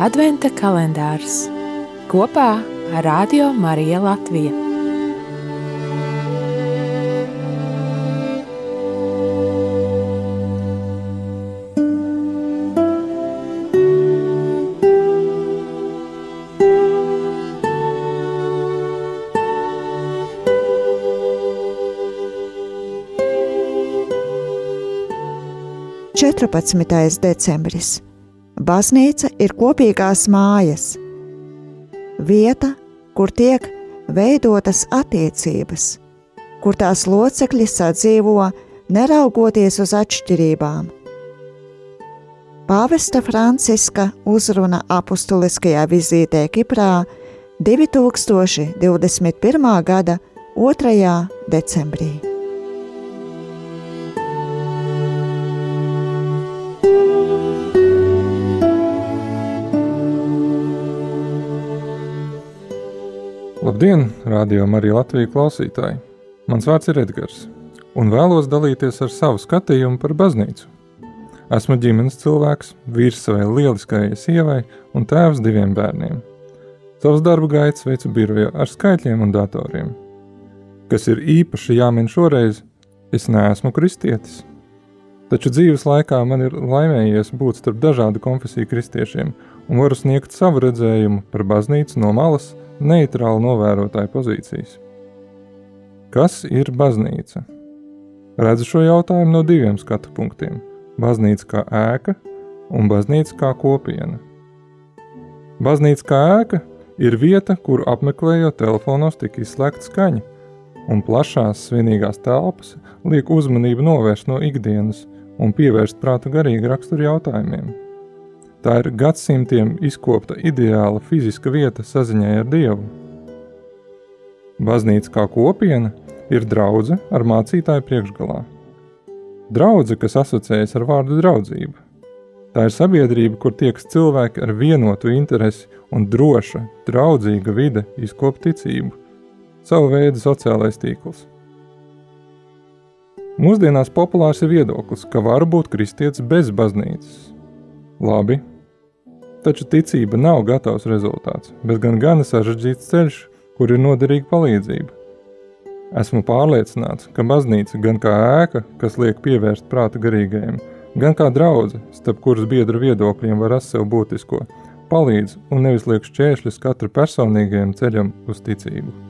Adventa kalendārs kopā ar Radio Mariju Latviju. Četrpadsmitais decembris. Baznīca ir kopīgās mājas, vieta, kur tiek veidotas attiecības, kur tās locekļi sadzīvo, neraugoties uz atšķirībām. Pāvesta Franciska uzruna apustuliskajā vizītē Kiprā 2021. gada 2. decembrī. Labdien, radio Marija Latvija klausītāji! Mans vārds ir Edgars, un vēlos dalīties ar savu skatījumu par baznīcu. Esmu ģimenes cilvēks, vīrs savai lieliskajai sievai un tēvs diviem bērniem. Savus darba gaitas veicu birojā ar skaitļiem un datoriem. Kas ir īpaši jāmin šoreiz, es neesmu kristietis. Taču dzīves laikā man ir laimējies būt starp dažādu konfesiju kristiešiem un varu sniegt savu redzējumu par baznīcu no malas – neitrāla novērotāja pozīcijas. Kas ir baznīca? Redzu šo jautājumu no diviem skatu punktiem - baznīca kā ēka un baznīca kā kopiena. Baznīca kā ēka ir vieta, kuru apmeklējot telefonos tika izslēgta skaņa, un plašās svinīgās telpas liek uzmanību novērst no ikdienas un pievērst prātu garīgi raksturu jautājumiem. Tā ir gadsimtiem izkopta ideāla fiziska vieta saziņai ar Dievu. Baznīca kā kopiena ir draudzene ar mācītāju priekšgalā. Draudzene, kas asociējas ar vārdu draudzība. Tā ir sabiedrība, kur tiekas cilvēki ar vienotu interesi un droša, draudzīga vide izkop ticību, savu veidu sociālais tīkls. Mūsdienās populārs ir viedoklis, ka var būt kristietis bez baznīcas. Labi, Taču ticība nav gatavs rezultāts, bet gan gana sarežģīts ceļš, kur ir noderīga palīdzība. Esmu pārliecināts, ka baznīca gan kā ēka, kas liek pievērst prāta garīgajiem, gan kā draudzene, starp kuras biedru viedokļiem var rast sev būtisko, palīdz un nevis liek šķēršļus katra personīgajam ceļam uz ticību.